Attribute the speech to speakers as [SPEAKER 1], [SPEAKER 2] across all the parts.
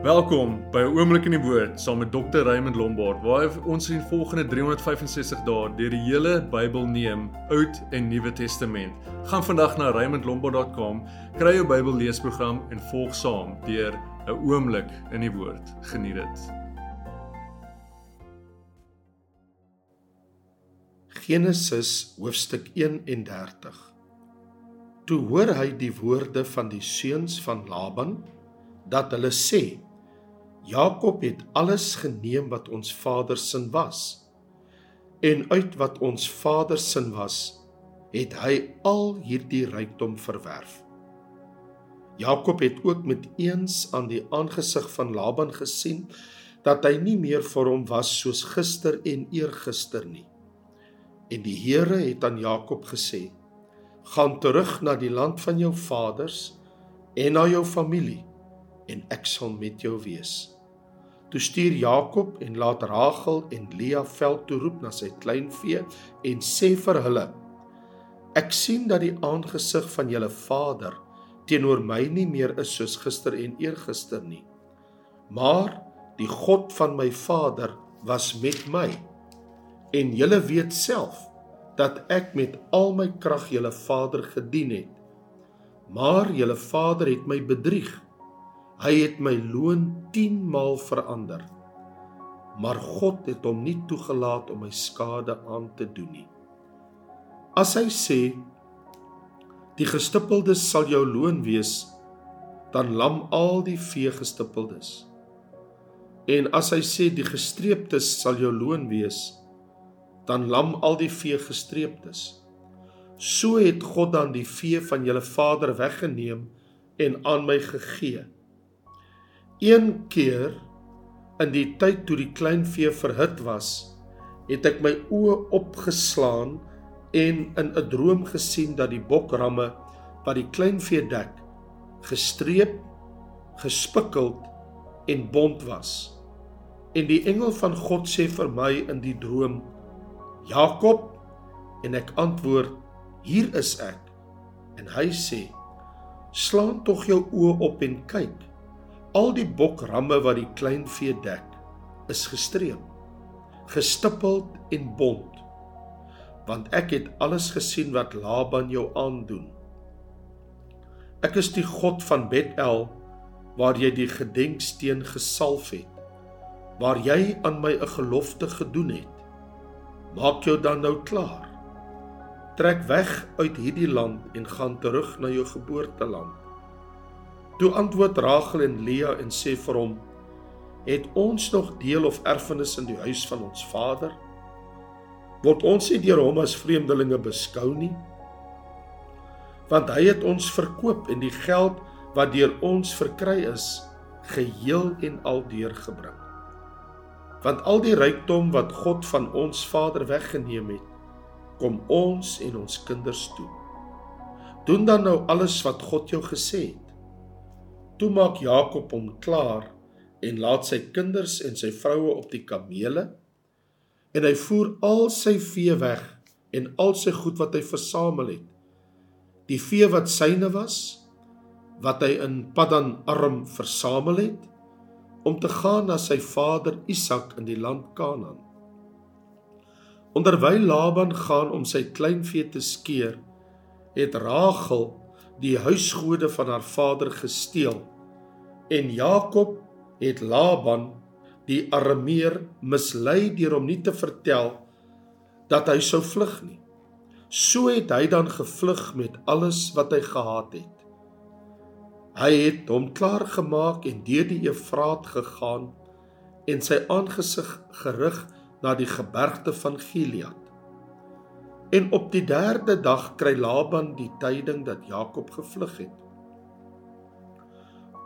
[SPEAKER 1] Welkom by 'n oomblik in die woord saam met Dr. Raymond Lombard waar ons in volgende 365 dae deur die hele Bybel neem, Oud en Nuwe Testament. Gaan vandag na raymondlombard.com, kry jou Bybel leesprogram en volg saam deur 'n oomblik in die woord. Geniet dit.
[SPEAKER 2] Genesis hoofstuk 31. Toe hoor hy die woorde van die seuns van Laban dat hulle sê Jakob het alles geneem wat ons vader sin was en uit wat ons vader sin was het hy al hierdie rykdom verwerf. Jakob het ook met eens aan die aangesig van Laban gesien dat hy nie meer vir hom was soos gister en eergister nie. En die Here het aan Jakob gesê: "Gaan terug na die land van jou vaders en na jou familie en ek sal met jou wees." Toe stuur Jakob en laat Rachel en Lea veld toe roep na sy kleinvee en sê vir hulle: Ek sien dat die aangesig van julle vader teenoor my nie meer is soos gister en eergister nie. Maar die God van my vader was met my. En julle weet self dat ek met al my krag julle vader gedien het. Maar julle vader het my bedrieg Hy het my loon 10 maal verander. Maar God het hom nie toegelaat om my skade aan te doen nie. As hy sê die gestippeldes sal jou loon wees, dan lam al die vee gestippeldes. En as hy sê die gestreeptes sal jou loon wees, dan lam al die vee gestreeptes. So het God dan die vee van julle vader weggeneem en aan my gegee. Een keer in die tyd toe die kleinvee verhit was, het ek my oë opgeslaan en in 'n droom gesien dat die bokramme wat die kleinvee dek, gestreep, gespikkeld en bont was. En die engel van God sê vir my in die droom: "Jakob," en ek antwoord: "Hier is ek." En hy sê: "Slaan tog jou oë op en kyk." Al die bokramme wat die klein vee dek, is gestreep, gestippeld en bont. Want ek het alles gesien wat Laban jou aandoen. Ek is die God van Bethel waar jy die gedenksteen gesalf het, waar jy aan my 'n gelofte gedoen het. Maak jou dan nou klaar. Trek weg uit hierdie land en gaan terug na jou geboorteland. Toe antwoord Rachel en Lea en sê vir hom: "Het ons nog deel of erfenis in die huis van ons vader? Word ons nie deur hom as vreemdelinge beskou nie? Want hy het ons verkoop en die geld wat deur ons verkry is, geheel en al deurgebring. Want al die rykdom wat God van ons vader weggeneem het, kom ons en ons kinders toe. Doen dan nou alles wat God jou gesê het." Toe maak Jakob hom klaar en laat sy kinders en sy vroue op die kamele en hy voer al sy vee weg en al sy goed wat hy versamel het. Die vee wat syne was, wat hy in Paddan Aram versamel het om te gaan na sy vader Isak in die land Kanaan. Onderwyl Laban gaan om sy kleinvee te skeer, het Rachel die huisgode van haar vader gesteel En Jakob het Laban die Arameer mislei deur hom nie te vertel dat hy sou vlug nie. So het hy dan gevlug met alles wat hy gehad het. Hy het hom klaar gemaak en deur die Efraat gegaan en sy aangesig gerig na die gebergte van Gilead. En op die 3de dag kry Laban die tyding dat Jakob gevlug het.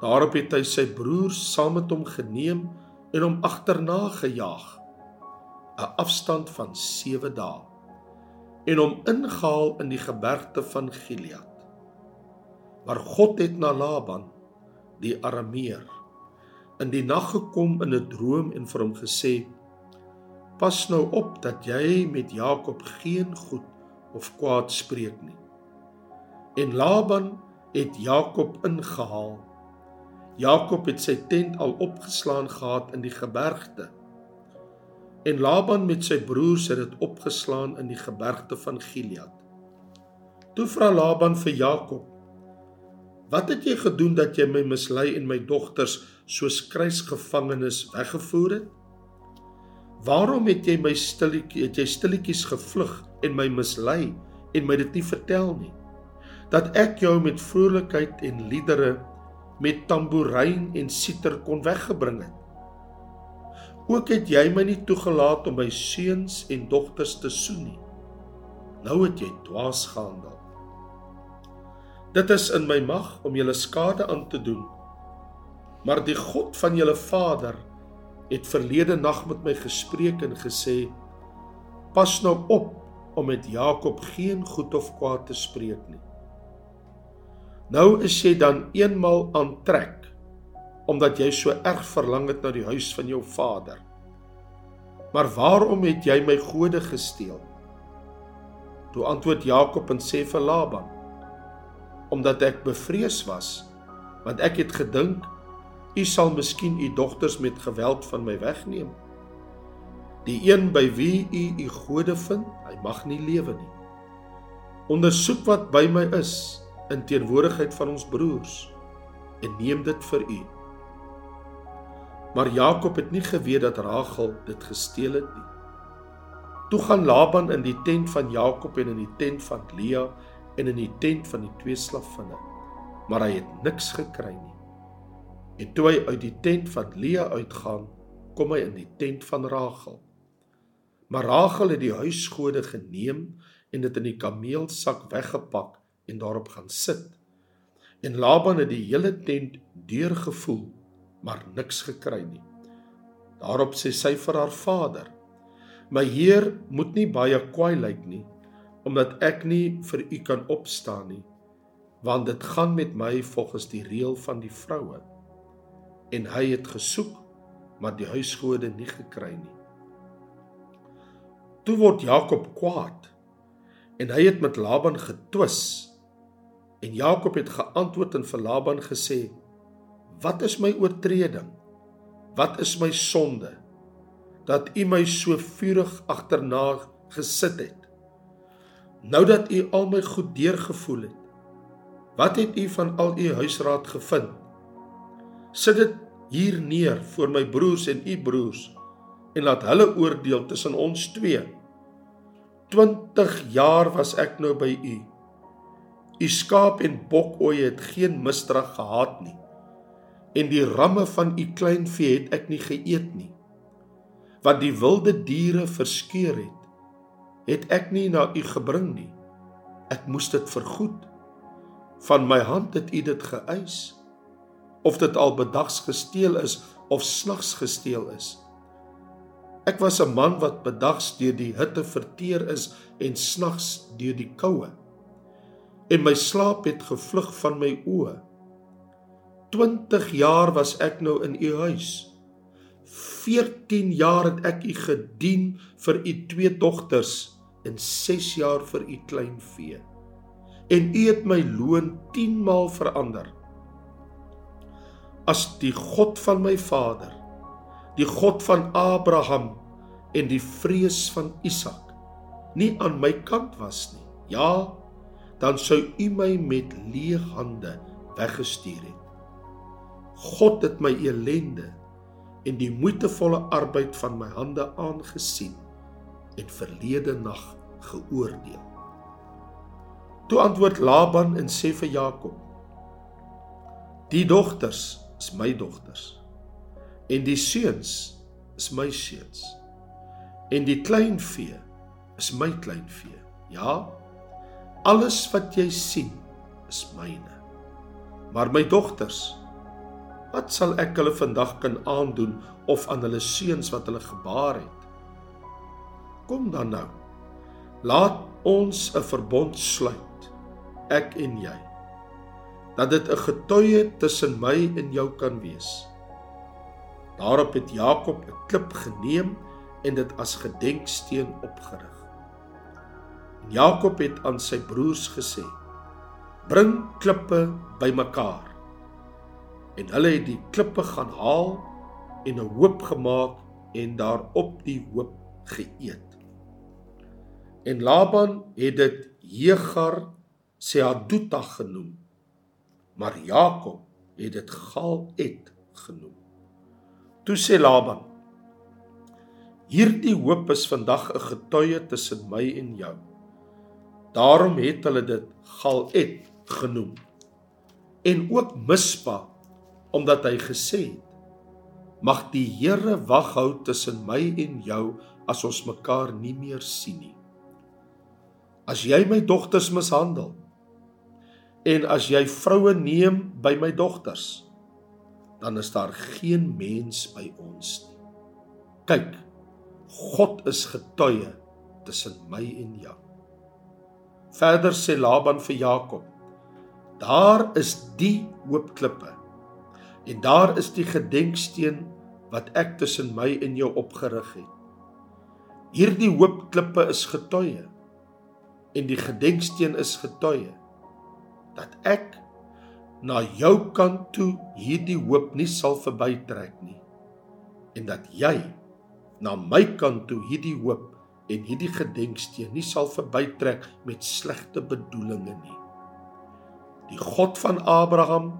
[SPEAKER 2] Daarop het hy sy broers saam met hom geneem en hom agterna gejaag 'n afstand van 7 dae en hom ingehaal in die gebergte van Gilead. Maar God het na Laban, die Arameer, in die nag gekom in 'n droom en vir hom gesê: "Pas nou op dat jy met Jakob geen goed of kwaad spreek nie." En Laban het Jakob ingehaal Jakob het sy tent al opgeslaan gehad in die gebergte. En Laban met sy broers het dit opgeslaan in die gebergte van Gilead. Toe vra Laban vir Jakob: "Wat het jy gedoen dat jy my mislei en my dogters soos kruisgevangenes weggevoer het? Waarom het jy my stilletjie het jy stilletjies gevlug en my mislei en my dit nie vertel nie? Dat ek jou met vrolikheid en liedere met tamboerijn en siter kon weggebring het. Ook het jy my nie toegelaat om my seuns en dogters te soen nie. Nou het jy dwaas gehandel. Dit is in my mag om julle skade aan te doen. Maar die God van julle vader het verlede nag met my gespreek en gesê: Pas nou op om met Jakob geen goed of kwaad te spreek nie. Nou is jy dan eenmal aantrek omdat jy so erg verlang het na die huis van jou vader. Maar waarom het jy my gode gesteel? Toe antwoord Jakob en sê vir Laban: Omdat ek bevrees was, want ek het gedink u sal miskien u dogters met geweld van my wegneem. Die een by wie u u gode vind, hy mag nie lewe nie. Ondersoek wat by my is in teenwoordigheid van ons broers en neem dit vir u. Maar Jakob het nie geweet dat Rachel dit gesteel het nie. Toe gaan Laban in die tent van Jakob en in die tent van Lea en in die tent van die twee slavinne, maar hy het niks gekry nie. En toe hy uit die tent van Lea uitgaan, kom hy in die tent van Rachel. Maar Rachel het die huisgode geneem en dit in die kameelsak weggepak en daarop gaan sit. En Laban het die hele tent deurgevoel, maar niks gekry nie. Daarop sê sy vir haar vader: "My heer moet nie baie kwaai lyk nie, omdat ek nie vir u kan opstaan nie, want dit gaan met my volgens die reël van die vroue." En hy het gesoek, maar die huisgode nie gekry nie. Toe word Jakob kwaad en hy het met Laban getwis En Jakob het geantwoord en vir Laban gesê: "Wat is my oortreding? Wat is my sonde dat u my so vurig agterna gesit het? Nou dat u al my goed deurgevoel het, wat het u van al u huisraad gevind? Sit dit hier neer voor my broers en u broers en laat hulle oordeel tussen ons twee. 20 jaar was ek nou by u." U skaap en bokoeie het geen misdrag gehad nie. En die ramme van u kleinvee het ek nie geëet nie. Wat die wilde diere verskeur het, het ek nie na u gebring nie. Ek moes dit vergoed. Van my hand het u dit geëis. Of dit al bedags gesteel is of snags gesteel is. Ek was 'n man wat bedags deur die hitte verteer is en snags deur die koue en my slaap het gevlug van my oë. 20 jaar was ek nou in u huis. 14 jaar het ek u gedien vir u twee dogters en 6 jaar vir u klein vee. En u het my loon 10 maal verander. As die God van my vader, die God van Abraham en die vrees van Isak nie aan my kant was nie. Ja, dan sou u my met leë hande weggestuur het. God het my elende en die moeitevolle arbeid van my hande aangesien en verlede nag geoordeel. Toe antwoord Laban en sê vir Jakob: Die dogters is my dogters en die seuns is my seuns en die kleinvee is my kleinvee. Ja, Alles wat jy sien is myne. Maar my dogters, wat sal ek hulle vandag kan aandoen of aan hulle seuns wat hulle gebaar het? Kom dan nou. Laat ons 'n verbond sluit, ek en jy. Dat dit 'n getuie tussen my en jou kan wees. Daarop het Jakob 'n klip geneem en dit as gedenksteen opgerig. Jakob het aan sy broers gesê: "Bring klippe bymekaar." En hulle het die klippe gaan haal en 'n hoop gemaak en daarop die hoop geëet. En Laban het dit Jegar Seaduta genoem. Maar Jakob het dit Gaal-et genoem. Toe sê Laban: Hierdie hoop is vandag 'n getuie tussen my en jou. Daarom het hulle dit Gaal-et genoem. En ook Mispa omdat hy gesê het: Mag die Here wag hou tussen my en jou as ons mekaar nie meer sien nie. As jy my dogters mishandel en as jy vroue neem by my dogters, dan is daar geen mens by ons nie. Kyk, God is getuie tussen my en jou. Verder sê Laban vir Jakob: Daar is die hoopklippe en daar is die gedenksteen wat ek tussen my en jou opgerig het. Hierdie hoopklippe is getuie en die gedenksteen is getuie dat ek na jou kant toe hierdie hoop nie sal verbytrek nie en dat jy na my kant toe hierdie hoop en hierdie gedenksteen nie sal verbytrek met slegte bedoelings nie. Die God van Abraham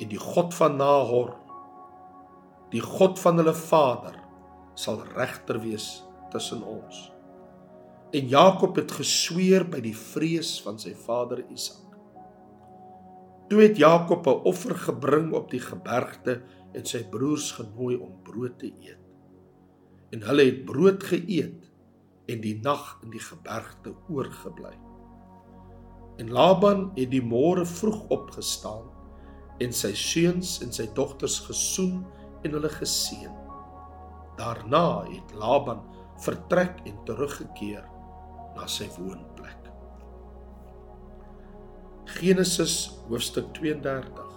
[SPEAKER 2] en die God van Nahor die God van hulle vader sal regter wees tussen ons. En Jakob het gesweer by die vrees van sy vader Isak. Toe het Jakob 'n offer gebring op die gebergte en sy broers genooi om brood te eet. En hulle het brood geëet en die nag in die gebergte oorgebly. En Laban het die môre vroeg opgestaan en sy seuns en sy dogters gesoen en hulle geseën. Daarna het Laban vertrek en teruggekeer na sy woonplek. Genesis hoofstuk 32.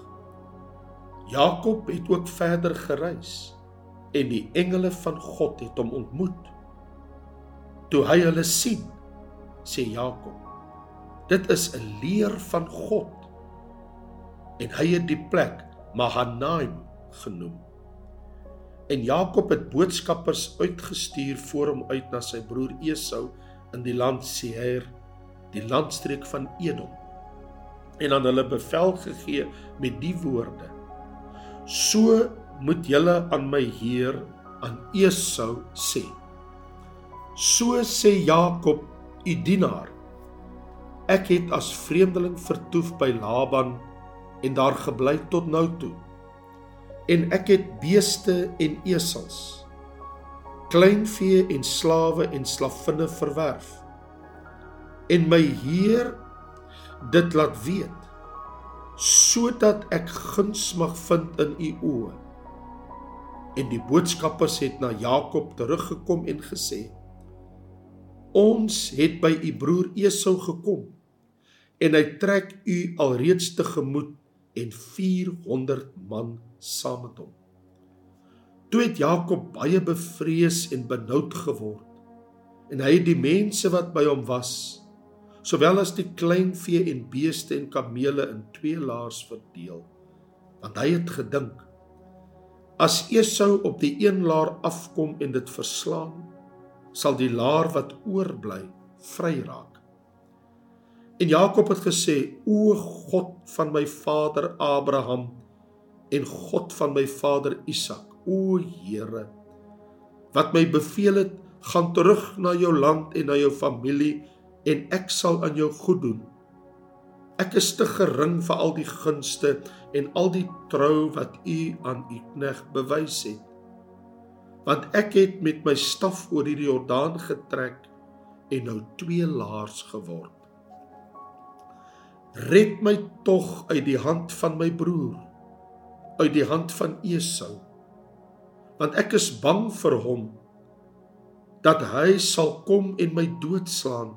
[SPEAKER 2] Jakob het ook verder gereis en die engele van God het hom ontmoet. Toe hy hulle sien, sê Jakob: Dit is 'n leer van God en hy het die plek Mahanaim genoem. En Jakob het boodskappers uitgestuur voor hom uit na sy broer Esau in die land Seir, die landstreek van Edom. En aan hulle bevel gegee met die woorde: So moet julle aan my heer aan Esau sê. So sê Jakob, u dienaar: Ek het as vreemdeling vertoef by Laban en daar gebly tot nou toe. En ek het beeste en esels, kleinvee en slawe en slavinne verwerf. En my Heer dit laat weet sodat ek guns mag vind in u oë. En die boodskappers het na Jakob teruggekom en gesê: Ons het by u broer Esau gekom en hy trek u alreeds tegemoet en 400 man saam met hom. Toe het Jakob baie bevrees en benoud geword en hy het die mense wat by hom was sowel as die kleinvee en beeste en kamele in twee laars verdeel want hy het gedink as Esau op die een laar afkom en dit verslaan sal die laar wat oorbly vry raak En Jakob het gesê: "O God van my vader Abraham en God van my vader Isak, o Here, wat my beveel het, gaan terug na jou land en na jou familie en ek sal aan jou goed doen. Ek is te gering vir al die gunste en al die trou wat u aan u knegt bewys het. Want ek het met my staf oor die Jordaan getrek en nou twee laars geword. Red my tog uit die hand van my broer, uit die hand van Esau. Want ek is bang vir hom dat hy sal kom en my doodslaan,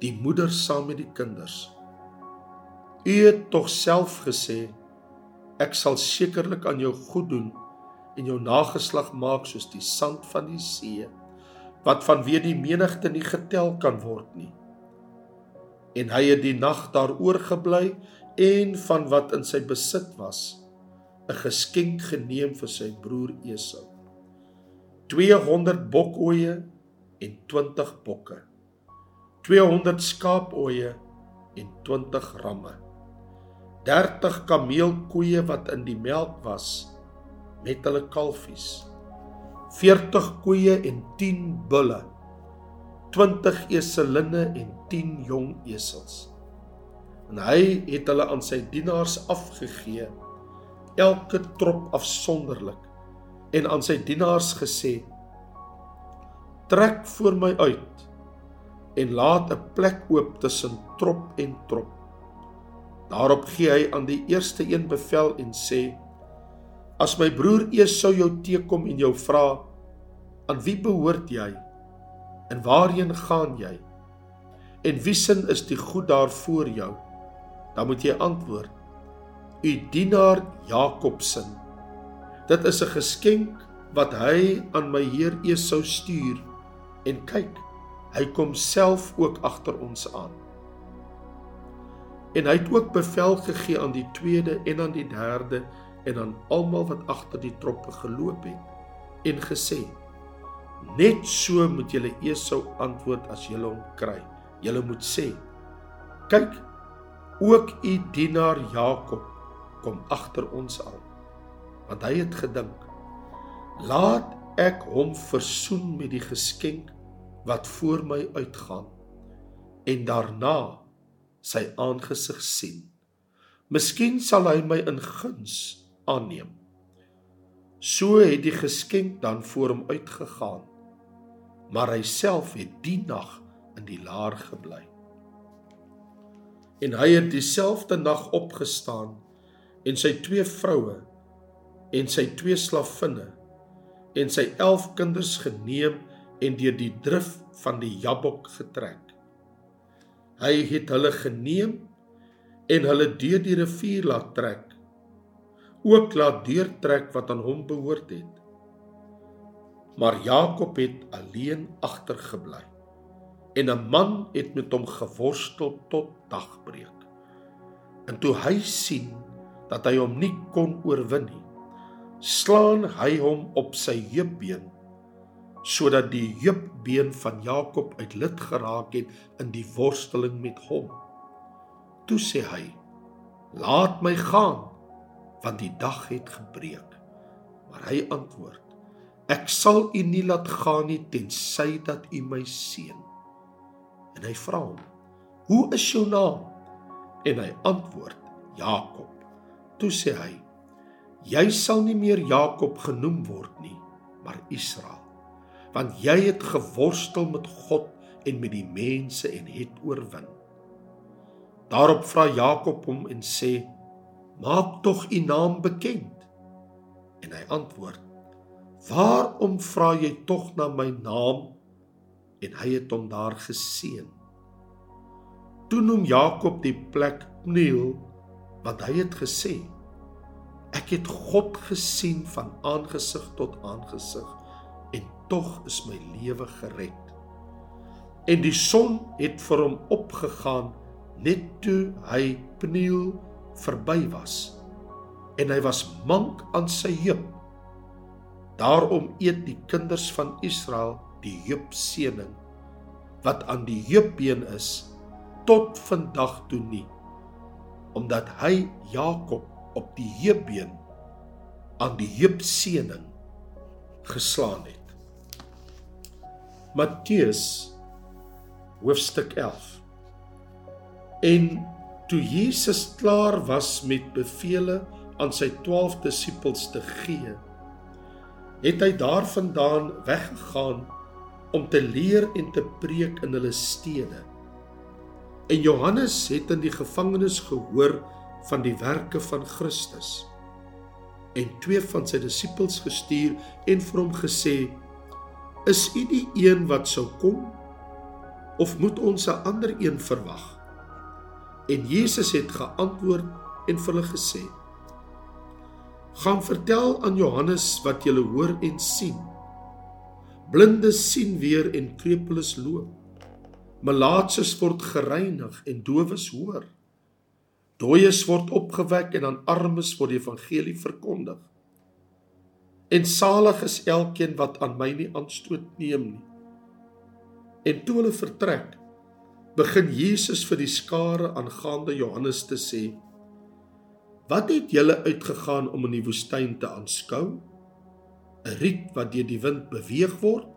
[SPEAKER 2] die moeder saam met die kinders. U het tog self gesê ek sal sekerlik aan jou goed doen en jou nageslag maak soos die sand van die see wat vanweë die menigte nie getel kan word nie en hy het die nag daar oorgebly en van wat in sy besit was 'n geskenk geneem vir sy broer Esau. 200 bokoeie en 20 bokke. 200 skaapoeie en 20 ramme. 30 kameelkoeie wat in die melk was met hulle kalfies. 40 koeie en 10 bulle. 20 eselinne en 10 jong esels. En hy het hulle aan sy dienaars afgegee, elke trop afsonderlik, en aan sy dienaars gesê: Trek voor my uit en laat 'n plek oop tussen trop en trop. Daarop gee hy aan die eerste een bevel en sê: As my broer Esau jou teekom en jou vra: Aan wie behoort jy? En waarheen gaan jy? En wie sin is die goed daar voor jou? Dan moet jy antwoord: U dienaar Jakob se. Dit is 'n geskenk wat hy aan my heer Esau stuur. En kyk, hy kom self ook agter ons aan. En hy het ook bevel gegee aan die tweede en aan die derde en aan almal wat agter die troppe geloop het en gesê: Net so moet julle Esau antwoord as julle hom kry. Julle moet sê: Kyk, ook u dienaar Jakob kom agter ons aan. Want hy het gedink: Laat ek hom versoen met die geskenk wat voor my uitgaan en daarna sy aangesig sien. Miskien sal hy my in guns aanneem. So het die geskenk dan voor hom uitgegaan. Maar hy self het die nag in die laar gebly. En hy het dieselfde nag opgestaan en sy twee vroue en sy twee slavinne en sy 11 kinders geneem en deur die drif van die Jabok getrek. Hy het hulle geneem en hulle deur die rivier laat trek. Ook laat deurtrek wat aan hom behoort het. Maar Jakob het alleen agtergebly. En 'n man het met hom geworstel tot dagbreek. En toe hy sien dat hy hom nie kon oorwin nie, slaan hy hom op sy heupbeen sodat die heupbeen van Jakob uit lid geraak het in die worsteling met hom. Toe sê hy: "Laat my gaan, want die dag het gebreek." Maar hy antwoord: "Ek sal u nie laat gaan nie tensy dat u my seën." En hy vra hom: "Hoe is jou naam?" En hy antwoord: "Jakob." Toe sê hy: "Jy sal nie meer Jakob genoem word nie, maar Israel." want jy het geworstel met God en met die mense en het oorwin. Daarop vra Jakob hom en sê: "Maak tog u naam bekend." En hy antwoord: "Waarom vra jy tog na my naam?" En hy het hom daar geseën. Toe noem Jakob die plek Pniel, want hy het gesê: "Ek het God gesien van aangesig tot aangesig." en tog is my lewe gered. En die son het vir hom opgegaan net toe hy Pniel verby was. En hy was mank aan sy heup. Daarom eet die kinders van Israel die heupseëning wat aan die heupbeen is tot vandag toe nie omdat hy Jakob op die heupbeen aan die heupseëning geslaan het. Matteus hoofstuk 11. En toe Jesus klaar was met bevele aan sy 12 disippels te gee, het hy daarvandaan weggegaan om te leer en te preek in hulle stede. En Johannes het in die gevangenis gehoor van die werke van Christus en twee van sy disippels gestuur en vir hom gesê Is U die een wat sou kom of moet ons 'n ander een verwag? En Jesus het geantwoord en vir hulle gesê: Gaan vertel aan Johannes wat julle hoor en sien. Blindes sien weer en krepeles loop. Malaatses word gereinig en dowes hoor. Dooies word opgewek en aan armes word die evangelie verkondig. En salig is elkeen wat aan my nie aanstoot neem nie. En toe hulle vertrek, begin Jesus vir die skare aangaande Johannes te sê: Wat het julle uitgegaan om in die woestyn te aanskou? 'n Riet wat deur die wind beweeg word?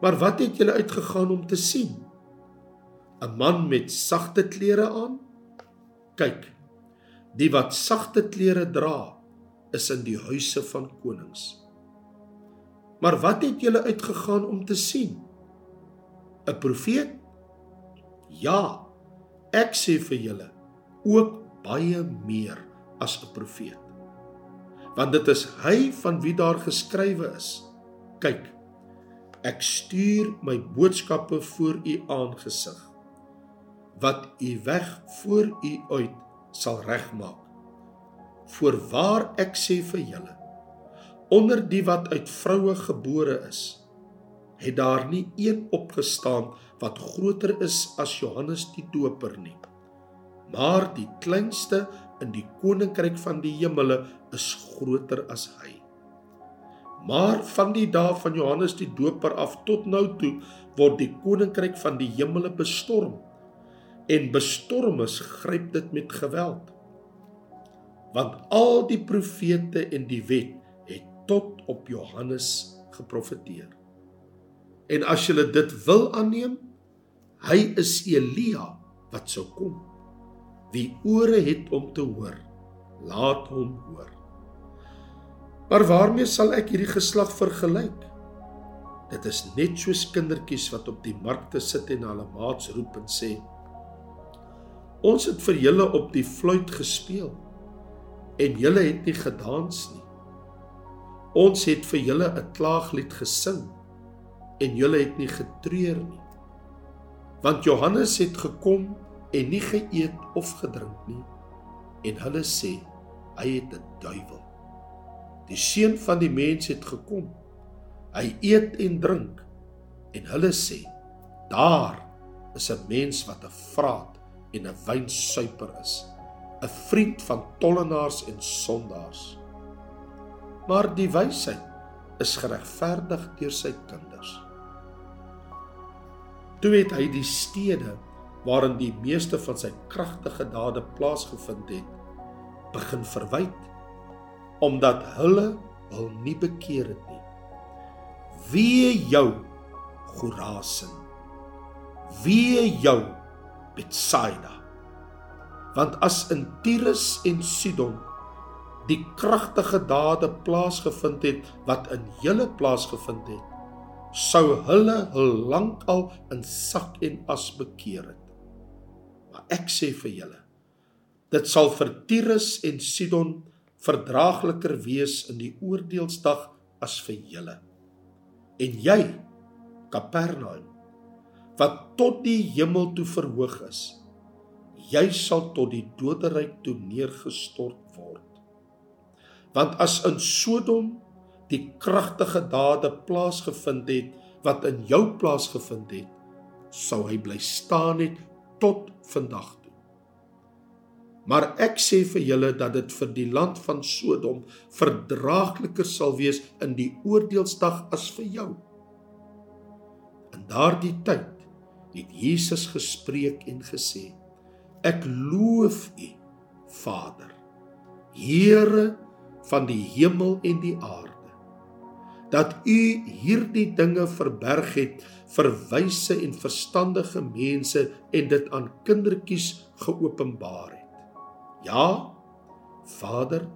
[SPEAKER 2] Maar wat het julle uitgegaan om te sien? 'n Man met sagte klere aan? Kyk, die wat sagte klere dra, is in die huise van konings. Maar wat het julle uitgegaan om te sien? 'n Profeet? Ja, ek sê vir julle, ook baie meer as 'n profeet. Want dit is hy van wie daar geskrywe is. Kyk, ek stuur my boodskappe voor u aangesig wat u weg voor u uit sal regmaak. Voorwaar ek sê vir julle, onder die wat uit vroue gebore is, het daar nie een opgestaan wat groter is as Johannes die Doper nie. Maar die kleinste in die koninkryk van die hemele is groter as hy. Maar van die dae van Johannes die Doper af tot nou toe word die koninkryk van die hemele bestorm en bestormers gryp dit met geweld. Want al die profete en die wet het tot op Johannes geprofeteer. En as jy dit wil aanneem, hy is Elia wat sou kom. Wie ore het om te hoor, laat hom hoor. Maar waarmee sal ek hierdie geslag vergelyk? Dit is net soos kindertjies wat op die markte sit en hulle maats roep en sê: Ons het vir julle op die fluit gespeel en julle het nie gedans nie. Ons het vir julle 'n klaaglied gesing en julle het nie getreur nie. Want Johannes het gekom en nie geëet of gedrink nie en hulle sê hy het 'n duiwel. Die seun van die mens het gekom. Hy eet en drink en hulle sê daar is 'n mens wat 'n vraat en 'n wynsuiper is, 'n vriend van tollenaars en sondaars. Maar die wysheid is geregverdig deur sy kinders. Toe het hy die stede waarin die meeste van sy kragtige dade plaasgevind het, begin verwyd omdat hulle hul nie bekeer het nie. Wie jou Gorasin? Wie jou Betsaida? Want as in Tyrus en Sidon die kragtige dade plaasgevind het wat in julle plaasgevind het, sou hulle hul lankal in sak en as bekeer het. Maar ek sê vir julle, dit sal vir Tyrus en Sidon verdraagliker wees in die oordeelsdag as vir julle. En jy, Kapernaum, wat tot die hemel toe verhoog is, jy sal tot die doderyk toe neergestort word. Want as in Sodom die kragtige dade plaasgevind het wat in jou plaasgevind het, sou hy bly staan het tot vandag toe. Maar ek sê vir julle dat dit vir die land van Sodom verdraagliker sal wees in die oordeelsdag as vir jou. In daardie tyd het Jesus gespreek en gesê: Ek loof U, Vader, Here van die hemel en die aarde dat u hierdie dinge verberg het vir wyse en verstandige mense en dit aan kindertjies geopenbaar het. Ja, Vader,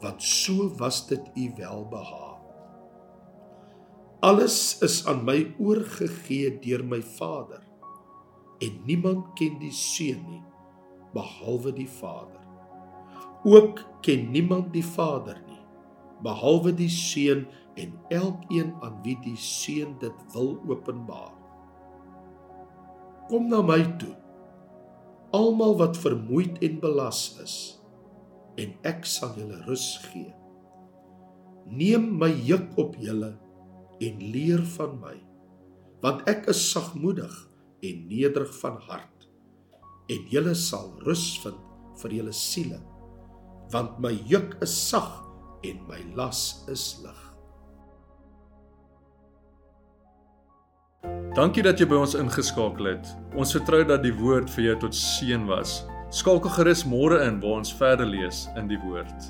[SPEAKER 2] want so was dit u welbehaag. Alles is aan my oorgegee deur my Vader en niemand ken die seun nie behalwe die Vader. Ook ken niemand die Vader nie behalwe die seun en elkeen aan wie die seun dit wil openbaar. Kom na my toe. Almal wat vermoeid en belas is, en ek sal julle rus gee. Neem my juk op julle en leer van my, want ek is sagmoedig en nederig van hart, en julle sal rus vind vir julle siele. Want my juk is sag en my las is lig.
[SPEAKER 1] Dankie dat jy by ons ingeskakel het. Ons vertrou dat die woord vir jou tot seën was. Skakel gerus môre in waar ons verder lees in die woord.